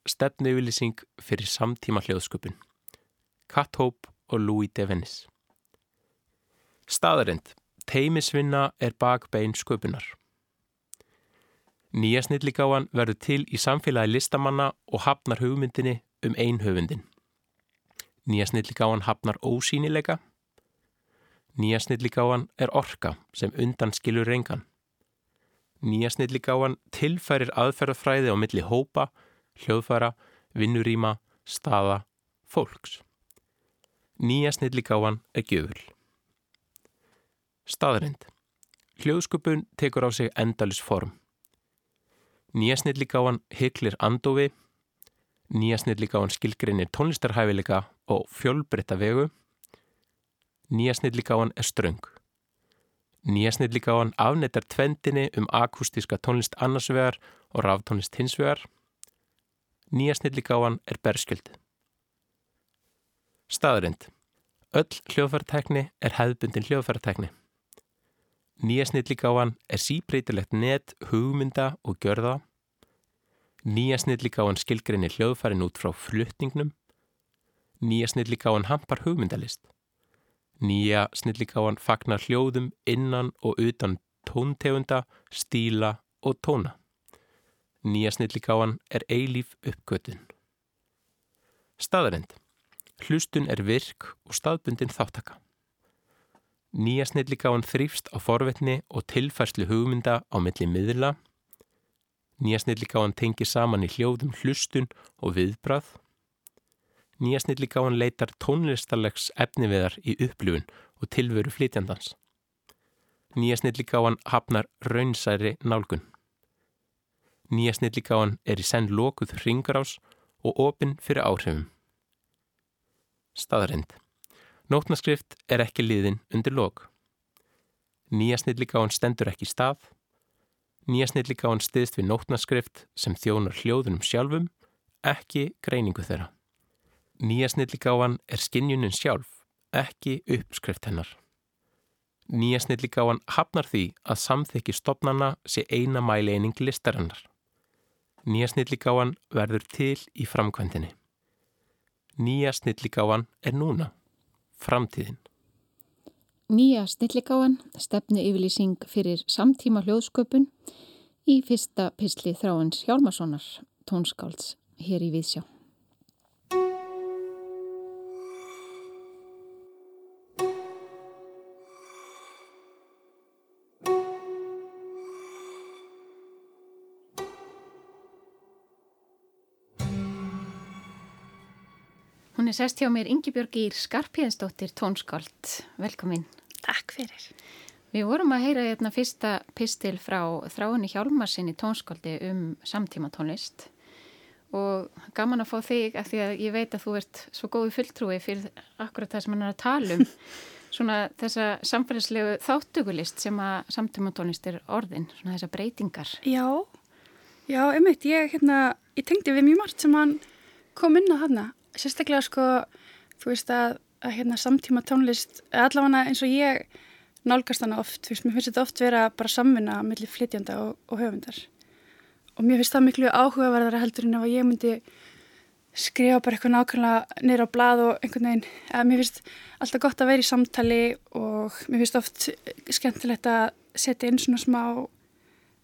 Stefnu yfirlýsing fyrir samtíma hljóðsköpun. Kat Hope og Louis de Venis. Staðarind. Teimisvinna er bakbein sköpunar. Nýja snilligáan verður til í samfélagi listamanna og hafnar hugmyndinni um einhöfundin. Nýja snilligáan hafnar ósýnileika. Nýja snilligáan er orka sem undan skilur reyngan. Nýja snilligáan tilfærir aðferðafræði á milli hópa, hljóðfæra, vinnuríma, staða, fólks. Nýja snilligáan er gjöful. Staðrind. Hljóðsköpun tekur á sig endalus form. Nýja snilligáan hyklir andofi, nýja snilligáan skilgrinir tónlistarhæfileika og fjölbreytta vegu, nýja snilligáan er ströng. Nýja snilligáan afnettar tvendinni um akustíska tónlist annarsvegar og ráftónlist hinsvegar. Nýja snilligáan er berskjöld. Staðrind. Öll hljóðfæratekni er hefðbundin hljóðfæratekni. Nýja snilligáan er síbreytilegt net, hugmynda og gjörða. Nýja snilligáan skilgrinir hljóðfærin út frá flutningnum. Nýja snilligáan hampar hugmyndalist. Nýja snilligáan fagnar hljóðum innan og utan tóntegunda, stíla og tóna. Nýja snilligáan er eilíf uppgötun. Staðarind. Hlustun er virk og staðbundin þáttaka. Nýja snilligáan þrýfst á forvetni og tilfærslu hugmynda á milli miðla. Nýja snilligáan tengir saman í hljóðum hlustun og viðbrað. Nýja snilligáan leitar tónlistarlegs efniviðar í upplifun og tilveru flytjandans. Nýja snilligáan hafnar raunsæri nálgun. Nýja snilligáan er í senn lokuð ringarás og opinn fyrir áhrifum. Staðarind. Nótnaskrift er ekki liðin undir lok. Nýja snilligáan stendur ekki stað. Nýja snilligáan stiðst við nótnaskrift sem þjónar hljóðunum sjálfum, ekki greiningu þeirra. Nýja snilligáan er skinnjunin sjálf, ekki uppskrift hennar. Nýja snilligáan hafnar því að samþykki stopnana sé eina mæleining listarinnar. Nýja snilligáan verður til í framkvæmdini. Nýja snilligáan er núna, framtíðin. Nýja snilligáan stefnu yfirlýsing fyrir samtíma hljóðsköpun í fyrsta pisli þráins Hjálmarssonar tónskálds hér í Víðsjá. Hún er sest hjá mér Yngibjörg Ír Skarpíðansdóttir tónskáld. Velkomin. Takk fyrir. Við vorum að heyra hérna fyrsta pistil frá þráinni Hjálmarsinni tónskáldi um samtíma tónlist og gaman að fá þig af því að ég veit að þú ert svo góði fulltrúi fyrir akkurat það sem hann er að tala um svona þessa samfélagslegu þáttökulist sem að samtíma tónlist er orðin, svona þessa breytingar. Já, já, einmitt, ég, hérna, ég tengdi við mjög margt sem hann kom inn á hana, sérstaklega sko, þú veist að, að hérna samtíma tónlist, allavega eins og ég nálgast hana oft, þú veist, mér finnst þetta oft vera bara samvinna mellir flytjanda og, og höfundar. Og mér finnst það miklu áhugaverðara heldur en ef ég myndi skrifa bara eitthvað nákvæmlega neyra á blad og einhvern veginn, að mér finnst alltaf gott að vera í samtali og mér finnst oft skemmtilegt að setja inn svona smá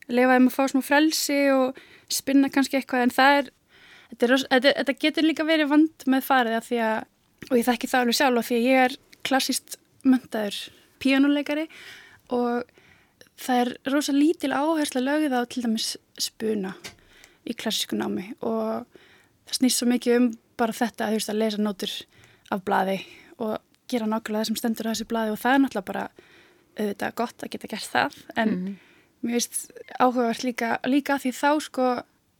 lefaðum að fá smá frelsi og spinna kannski eitthvað en það er þetta, er, þetta, þetta getur líka verið vand með farið af því að, og ég þekki það alveg sjálf því að ég er klassíst möndaður píjónuleikari og það er rosa lítil áhersla lögið á til dæmis spuna í klassísku námi og það snýst svo mikið um bara þetta að, veist, að lesa nótur af bladi og gera nákvæmlega það sem stendur á þessi bladi og það er náttúrulega bara auðvitað gott að geta gert það en mm -hmm. mér veist áhugavert líka, líka því þá sko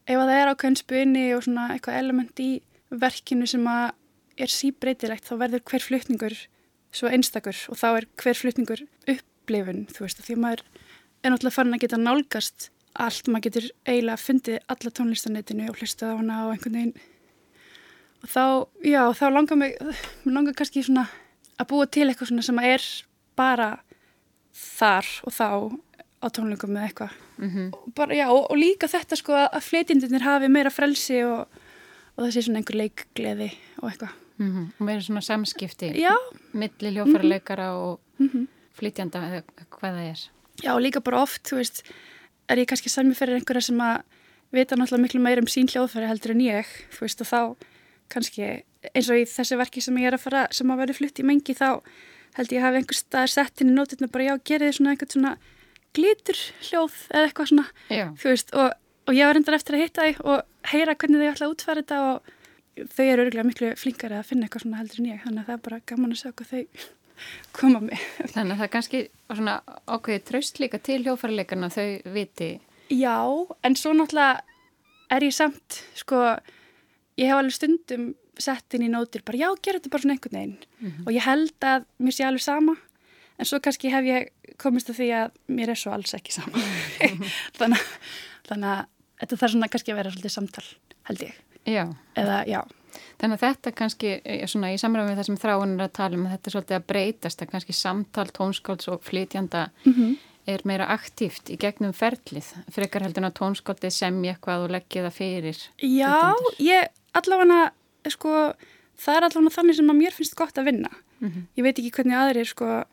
ef að það er ákveðin spuni og svona eitthvað element í verkinu sem að er síbreytilegt þá verður hver flutningur svo einstakur og þá er hver flutningur upplifun þú veist því maður er náttúrulega farin að geta nálgast allt, maður getur eiginlega fundið alla tónlistanetinu og hlustað á hana og einhvern veginn. Og þá, já, þá langar mig langar kannski svona að búa til eitthvað svona sem er bara þar og þá á tónleikum með eitthvað mm -hmm. og, og, og líka þetta sko að fleitindinir hafi meira frelsi og, og það sé svona einhver leikgleði og eitthvað mm -hmm. og meira svona samskipti já. milli hljófarleikara mm -hmm. og mhm. flytjanda eða hvað það er Já, líka bara oft, þú veist, er ég kannski sami fyrir einhverja sem að vita náttúrulega miklu meir um sín hljóðfæri heldur en ég, þú veist, og þá kannski eins og í þessi verki sem ég er að fara, sem að vera flutt í mengi, þá held ég að hafa einhver staðar sett inn í nótirna bara já, gerði svona einhvern svona glítur hljóð eða eitthvað svona, veist, og, og ég var endur eftir að hitta þau og heyra hvernig þau ætla að útfæra þetta og þau eru örgulega miklu flinkari að finna eitthvað svona heldur en ég, þannig að það er bara gaman að sjá hvað þau koma með. Þannig að það er kannski svona ákveðið traust líka til hljófarleikarna þau viti. Já, en svo náttúrulega er ég samt, sko, ég hef alveg stundum sett inn í nótir bara já, gera þetta bara svona einhvern veginn mm -hmm. og ég held að mér sé alveg sama en svo kannski hef ég komist að því að mér er svo alls ekki sama. þannig, þannig að þetta þarf svona kannski að vera svolítið samtal, held ég. Já. Eða, já. Þannig að þetta kannski, eh, svona í samræðum við það sem þráin er að tala um, þetta er svolítið að breytast að kannski samtal, tónskálds og flytjanda mm -hmm. er meira aktíft í gegnum ferlið, frekar heldur en að tónskáldi semja eitthvað og leggja það fyrir Já, ég allavega sko, það er allavega þannig sem að mér finnst gott að vinna mm -hmm. ég veit ekki hvernig aðrir sko,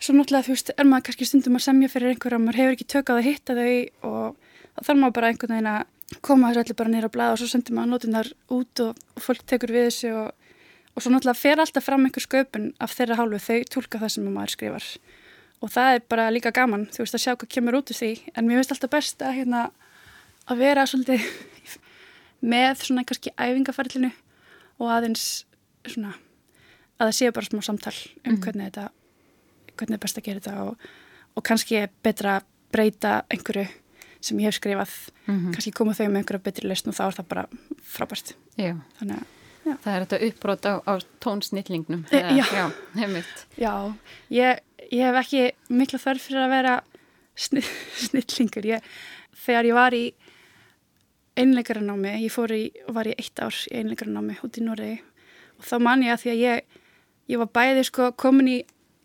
svo náttúrulega þú veist, er maður kannski stundum að semja fyrir einhverja, maður hefur ekki tökað að hitta þau og þá þarf maður bara einhvern veginn að koma þessu allir bara nýra að blæða og svo sendir maður notunar út og, og fólk tekur við þessu og, og svo náttúrulega fer alltaf fram einhver sköpun af þeirra hálfu. Þau tólka það sem maður skrifar. Og það er bara líka gaman þú veist að sjá hvað kemur út úr því. En mér finnst alltaf best að, hérna, að vera svolítið með svona kannski æfingaferlinu og aðeins svona að það séu bara smá samtal um mm. hvernig þetta hvernig er best að gera þetta og, og kannski betra breyta einhverju sem ég hef skrifað mm -hmm. kannski koma þau með einhverja betri list og þá er það bara frábært já. þannig að Það er þetta uppbrót á, á tónsnillingnum e, Já, já, já ég, ég hef ekki mikla þörf fyrir að vera snill, snillingur. Ég, þegar ég var í einleikaranámi, ég fór í, var í eitt ár í einleikaranámi út í Noregi og þá man ég að því að ég, ég var bæði sko komin í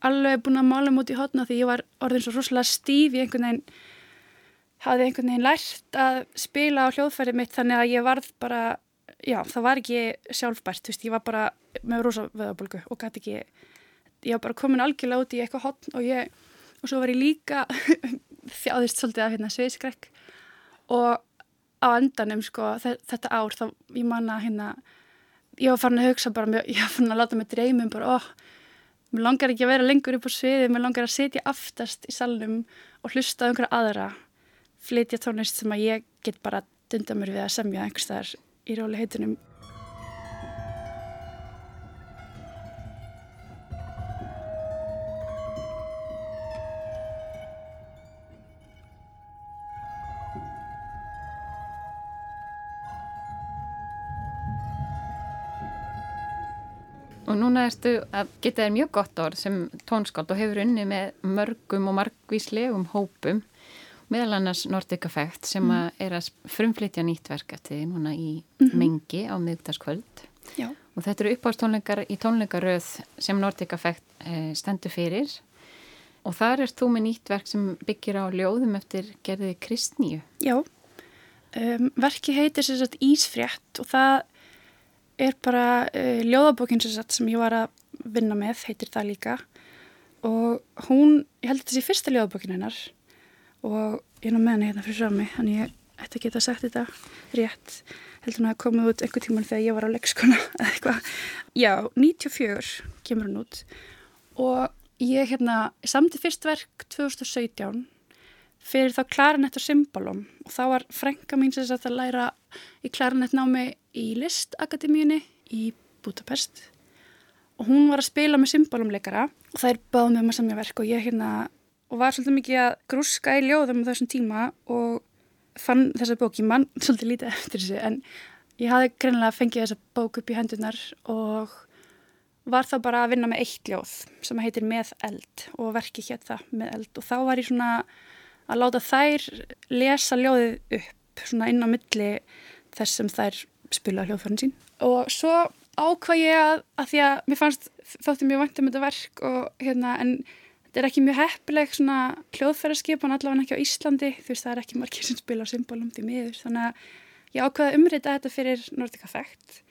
alveg búin að mála mútið í hotna því ég var orðin svo rosalega stíf í einhvern veginn hafði einhvern veginn lært að spila á hljóðfærið mitt þannig að ég varð bara já, það var ekki sjálfbært, þú veist, ég var bara með rosa veðabólgu og gæti ekki ég var bara komin algjörlega út í eitthvað hotn og ég, og svo var ég líka þjáðist svolítið af hérna sveiskrekk og á endanum sko þetta ár þá ég manna hérna ég var farin að hugsa bara, ég var farin að láta mig dreymum bara, óh, mér langar ekki að vera lengur upp á sviði, mér langar að setja aftast í salnum og hlusta á einhverja aðra flytja tónlist sem að ég get bara dunda mér við að semja einhverstaðar í róli heitunum núna ertu að geta þér mjög gott orð sem tónskáld og hefur unni með mörgum og margvíslegum hópum meðal annars Nordic Effect sem mm. er að frumflytja nýtt verk eftir því núna í mm -hmm. mengi á miðugtaskvöld og þetta eru uppástónleikar í tónleikaröð sem Nordic Effect eh, stendur fyrir og þar er þú með nýtt verk sem byggir á ljóðum eftir gerði Kristníu. Já, um, verki heitir sérstaklega Ísfrétt og það er bara uh, ljóðabókin sem ég var að vinna með, heitir það líka. Og hún, ég held að þetta sé fyrsta ljóðabókin hennar. Og ég er nú með henni hérna fyrir mig þannig ég ætti að sagt þetta rétt. Heldur hún að komið út einhver tíman þegar ég var á leikskona eða eitthvað. Já, 94 kemur hún út. Og ég hérna samti fyrst verk 2017 fyrir þá klarinett og symbolum og þá var frænka mín sem sagt að læra í klarinett námi í listakademíunni í Budapest. Og hún var að spila með symbolumleikara og það er báð með maður samja verk og ég hérna og var svolítið mikið að grúska í ljóðum á þessum tíma og fann þessa bók, ég mann svolítið lítið eftir þessu en ég hafði greinlega fengið þessa bók upp í hendunar og var þá bara að vinna með eitt ljóð sem heitir Með eld og verki hér það með eld. Og þá var ég svona að láta þær lesa ljóðið upp svona inn á milli þess sem þær spila hljóðfærin sín. Og svo ákvað ég að, að því að mér fannst þótti mjög vant um þetta verk og hérna en þetta er ekki mjög heppileg svona hljóðfæraskipan allavega ekki á Íslandi. Þú veist það er ekki margir sem spila á symbolum því miður. Þannig að ég ákvaði að umrita þetta fyrir Nordic Effect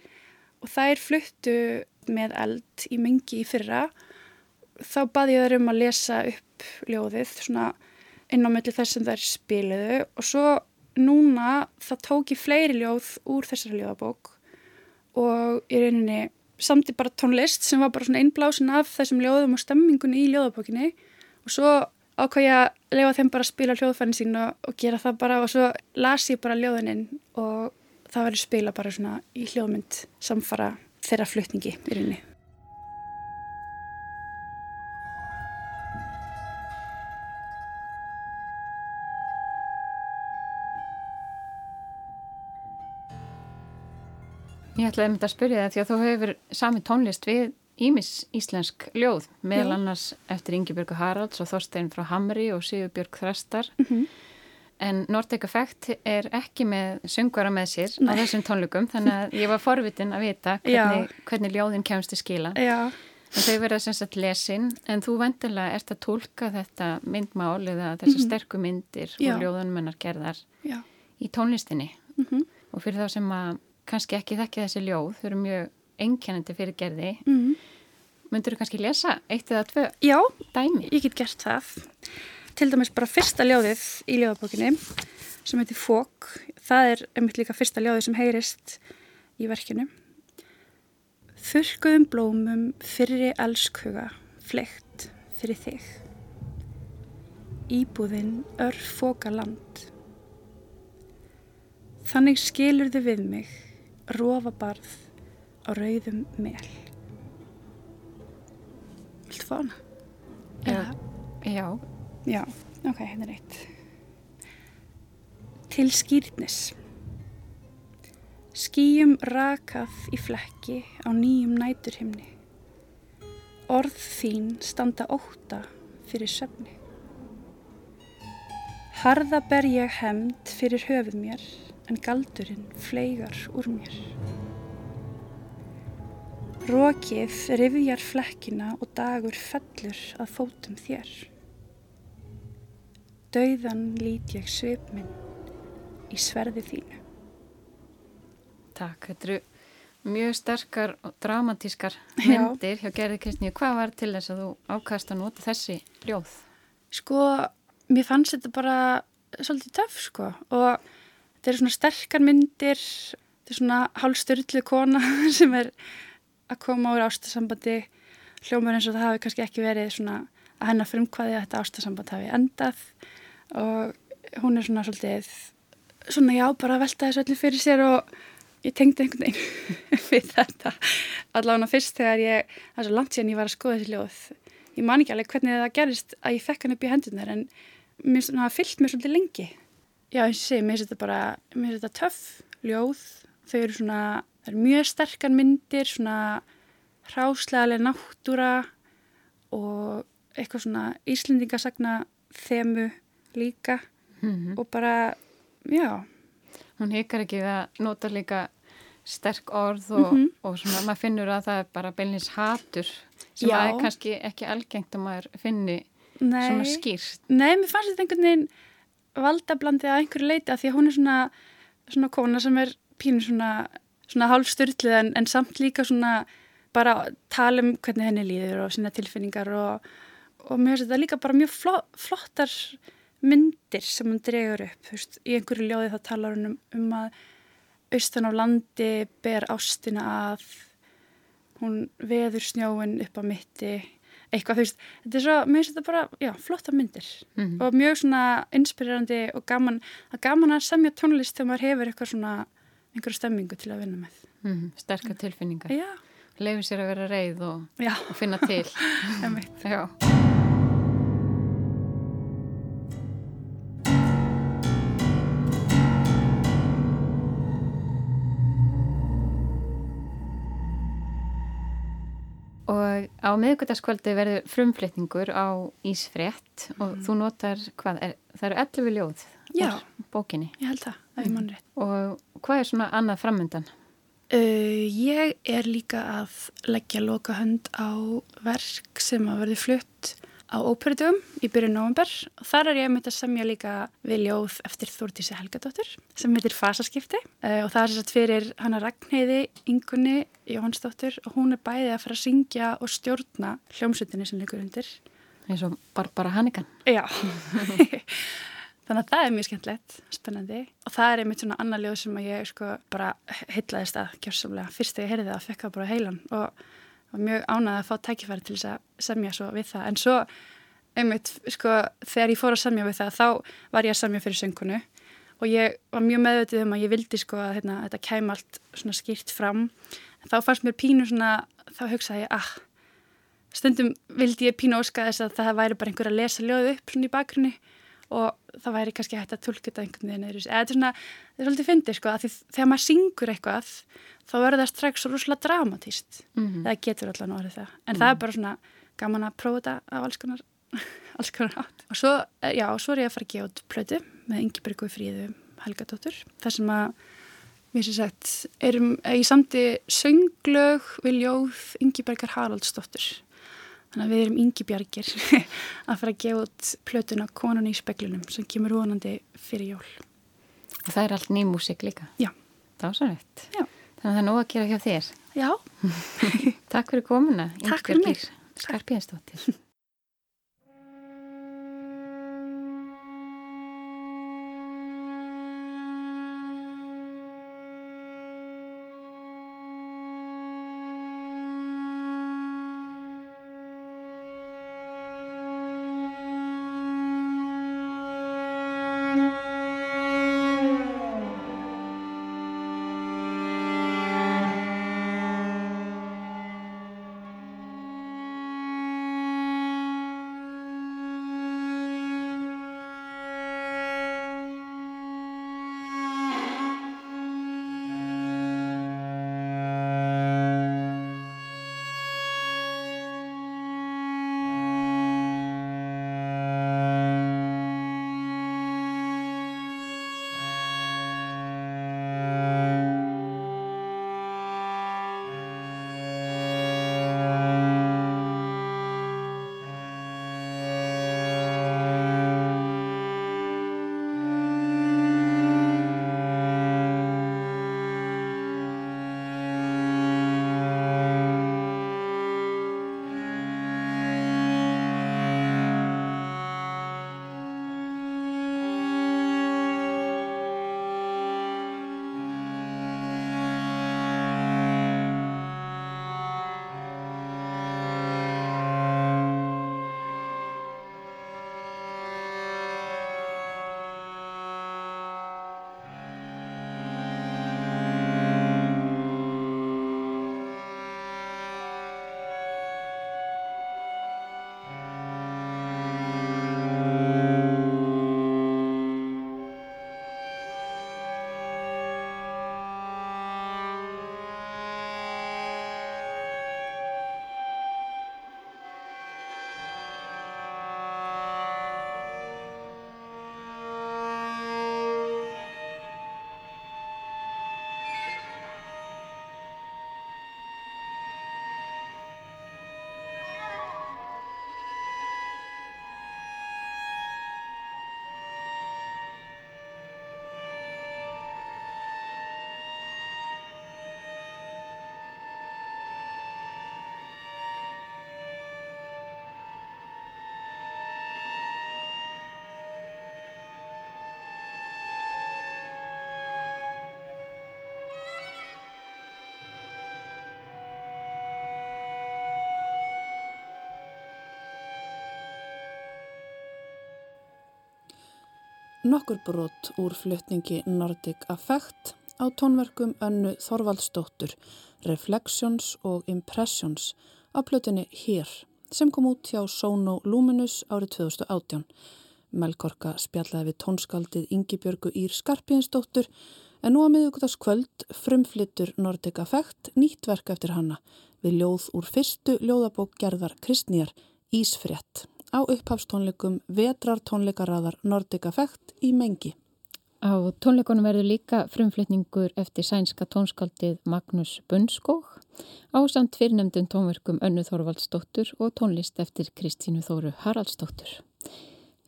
og þær fluttu með eld í mengi í fyrra. Þá baði ég þar um að lesa upp ljóðið svona inn á melli þess sem þær spiluðu. Og svo núna það tók ég fleiri ljóð úr þessari ljóðabók. Og í rauninni samti bara tónlist sem var bara svona einblásin af þessum ljóðum og stemmingunni í ljóðabókinni. Og svo ákvað ég að lefa þeim bara að spila hljóðfærin sín og, og gera það bara. Og svo las ég bara ljóðininn og það verður spila bara svona í hljóðmynd samfara þeirra flutningi í rauninni. Ég ætlaði að mynda að spyrja það því að þú hefur sami tónlist við Ímis íslensk ljóð meðal Já. annars eftir Ingebjörgu Haralds og Þorstein frá Hamri og Sigurbjörg Þrastar mm -hmm. en Nordic Effect er ekki með söngvara með sér Nei. á þessum tónleikum þannig að ég var forvitin að vita hvernig, hvernig ljóðin kemst til skila Já. en þau verða sem sagt lesin en þú vendilega ert að tólka þetta myndmál eða þessar mm -hmm. sterku myndir Já. og ljóðunmennar gerðar í tónlistinni mm -hmm. og fyrir þá sem að kannski ekki þekkja þessi ljóð, þau eru mjög einkennandi fyrir gerði mm. myndur þú kannski lesa eitt eða tvö Já, dæmi? ég get gert það. Til dæmis bara fyrsta ljóðið í ljóðabókinni sem heitir Fók það er einmitt líka fyrsta ljóðið sem heyrist í verkinu. Þurkuðum blómum fyrri elskhuga fleikt fyrir þig. Íbúðinn örf fóka land. Þannig skilur þau við mig rofabarð á rauðum mel Viltu fá hana? Já. Já. Já, ok, hérna er eitt. Til skýrnis. Skýjum rakað í flekki á nýjum næturhimni. Orð þín standa óta fyrir söfni. Harða ber ég hemd fyrir höfuð mér en galdurinn fleigar úr mér. Rókið rifjar flekkina og dagur fellur að fótum þér. Dauðan lít ég svip minn í sverði þínu. Takk, þetta eru mjög sterkar og dramatískar myndir hjá Gerði Kristni. Hvað var til þess að þú ákast að nota þessi ljóð? Sko, mér fannst þetta bara svolítið töff, sko. Og þetta eru svona sterkar myndir, þetta er svona hálfstörðlu kona sem er að koma úr ástasambandi. Hljómar eins og það hafi kannski ekki verið svona að hennar frumkvæði að þetta ástasamband hafi endað. Og hún er svona svolítið, svona já, bara velta þessu öllu fyrir sér og ég tengdi einhvern veginn við þetta. Allavega fyrst þegar ég það er svo langt síðan ég var að skoða þessi ljóð ég man ekki alveg hvernig það gerist að ég fekk hann upp í hendunar en mér finnst það fyllt mér svolítið lengi já og segi, mér finnst þetta bara mér finnst þetta töff ljóð þau eru svona, það eru mjög sterkar myndir svona hráslegaleg náttúra og eitthvað svona íslendingasagna þemu líka mm -hmm. og bara, já Hún hikar ekki að nota líka sterk orð og, mm -hmm. og svona maður finnur að það er bara beinleins hatur sem Já. er kannski ekki algengt að maður finni Nei. svona skýrt. Nei, mér fannst þetta einhvern veginn valdablandið að einhverju leita því að hún er svona, svona kona sem er pínu svona, svona hálfstyrlið en, en samt líka svona bara tala um hvernig henni líður og sína tilfinningar og, og mér finnst þetta líka bara mjög flott, flottar myndir sem hún dregur upp. Veist, í einhverju ljóði þá talar hún um, um að austan á landi ber ástina að hún veður snjóin upp á mitti eitthvað, þú veist, þetta er svo, mér finnst þetta bara, já, flotta myndir mm -hmm. og mjög svona inspirerandi og gaman að gaman að semja tónlist þegar maður hefur eitthvað svona, einhverju stemmingu til að vinna með. Mm -hmm. Sterkar tilfinningar. Já. Leifir sér að vera reið og, og finna til. já. Og á miðugöldaskvöldi verður frumflitningur á Ísfrétt og mm. þú notar, hvað, er, það eru 11 ljóð Já, bókinni. ég held það, það er mann rétt. Og hvað er svona annað framöndan? Uh, ég er líka að leggja loka hönd á verk sem að verði flutt á óperutum í byrjun november og þar er ég að mynda að semja líka við ljóð eftir Þórtísi Helgadóttur sem heitir Fasaskipti. Uh, og það er sérst fyrir hana Ragnheiði Ingunni Jóhannsdóttur og hún er bæðið að fara að syngja og stjórna hljómsutinni sem leikur undir. Eins og Barbara Hannigan. Já. Þannig að það er mjög skemmtilegt, spennandi. Og það er einmitt svona annar ljóð sem ég sko bara heitlaðist að kjörsamlega fyrst þegar ég heyrði það að fekka bara heilan og var mjög ánað að fá tækifæri til þess að semja svo við það. En svo einmitt sko þegar ég fór að semja við það þá var ég að semja fyrir söngunu og ég var mjög meðvitið um að ég vildi sko að hérna, þetta kæm allt svona skýrt fram. En þá fannst mér pínu svona þá hugsaði ég ah stundum vildi ég pínu óska þess að það væri bara einhver að lesa ljóðu upp svona í bakgrunni og það væri kannski hægt að tólka þetta einhvern veginn eða þetta er svona, þetta er svolítið fyndið sko að því þegar maður syngur eitthvað þá verður það strax rúslega dramatíst mm -hmm. það getur allavega nú orðið það. En mm -hmm. það er bara svona gaman að prófa þetta á alls konar alls konar átt og svo, eh, já, svo er ég að fara að gefa út plötu með Ingebergu Fríðu Helgadóttur þar sem að við séum sagt, erum í samti sönglög við ljóð Ingebergar Haraldsdóttur Þannig að við erum yngi bjargir að fara að gefa út plötuna Konan í speklunum sem kemur vonandi fyrir jól. Og það er allt ný músik líka? Já. Það var svo rétt. Já. Þannig að það er nóg að gera hjá þér. Já. Takk fyrir komuna. Takk fyrir mig. Skarpiðanstóttir. nokkur brot úr flutningi Nordic Affect á tónverkum önnu Þorvaldsdóttur, Reflections og Impressions á plötunni Hér sem kom út hjá Sono Luminous árið 2018. Melkorka spjallaði við tónskaldið Ingibjörgu Ír Skarpínsdóttur en nú að miðugutaskvöld frumflittur Nordic Affect nýtt verk eftir hanna við ljóð úr fyrstu ljóðabók gerðar Kristnýjar Ísfrétt á upphafstónleikum vetrar tónleikaraðar Nordic Effect í Mengi. Á tónleikunum verður líka frumflutningur eftir sænska tónskaldið Magnús Bunnskóg á samt fyrirnemdun tónverkum Önnu Þorvaldsdóttur og tónlist eftir Kristínu Þóru Haraldsdóttur.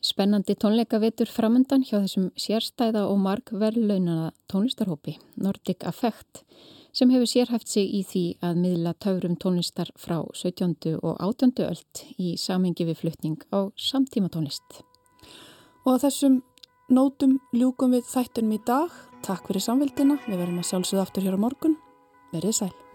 Spennandi tónleika vetur framöndan hjá þessum sérstæða og mark verðlaunana tónlistarhópi Nordic Effect sem hefur sérhæft sig í því að miðla taurum tónlistar frá 17. og 18. öld í samengi við flutning á samtíma tónlist. Og þessum nótum ljúkum við þættunum í dag. Takk fyrir samveldina. Við verðum að sjálfsögða aftur hér á morgun. Verðið sæl.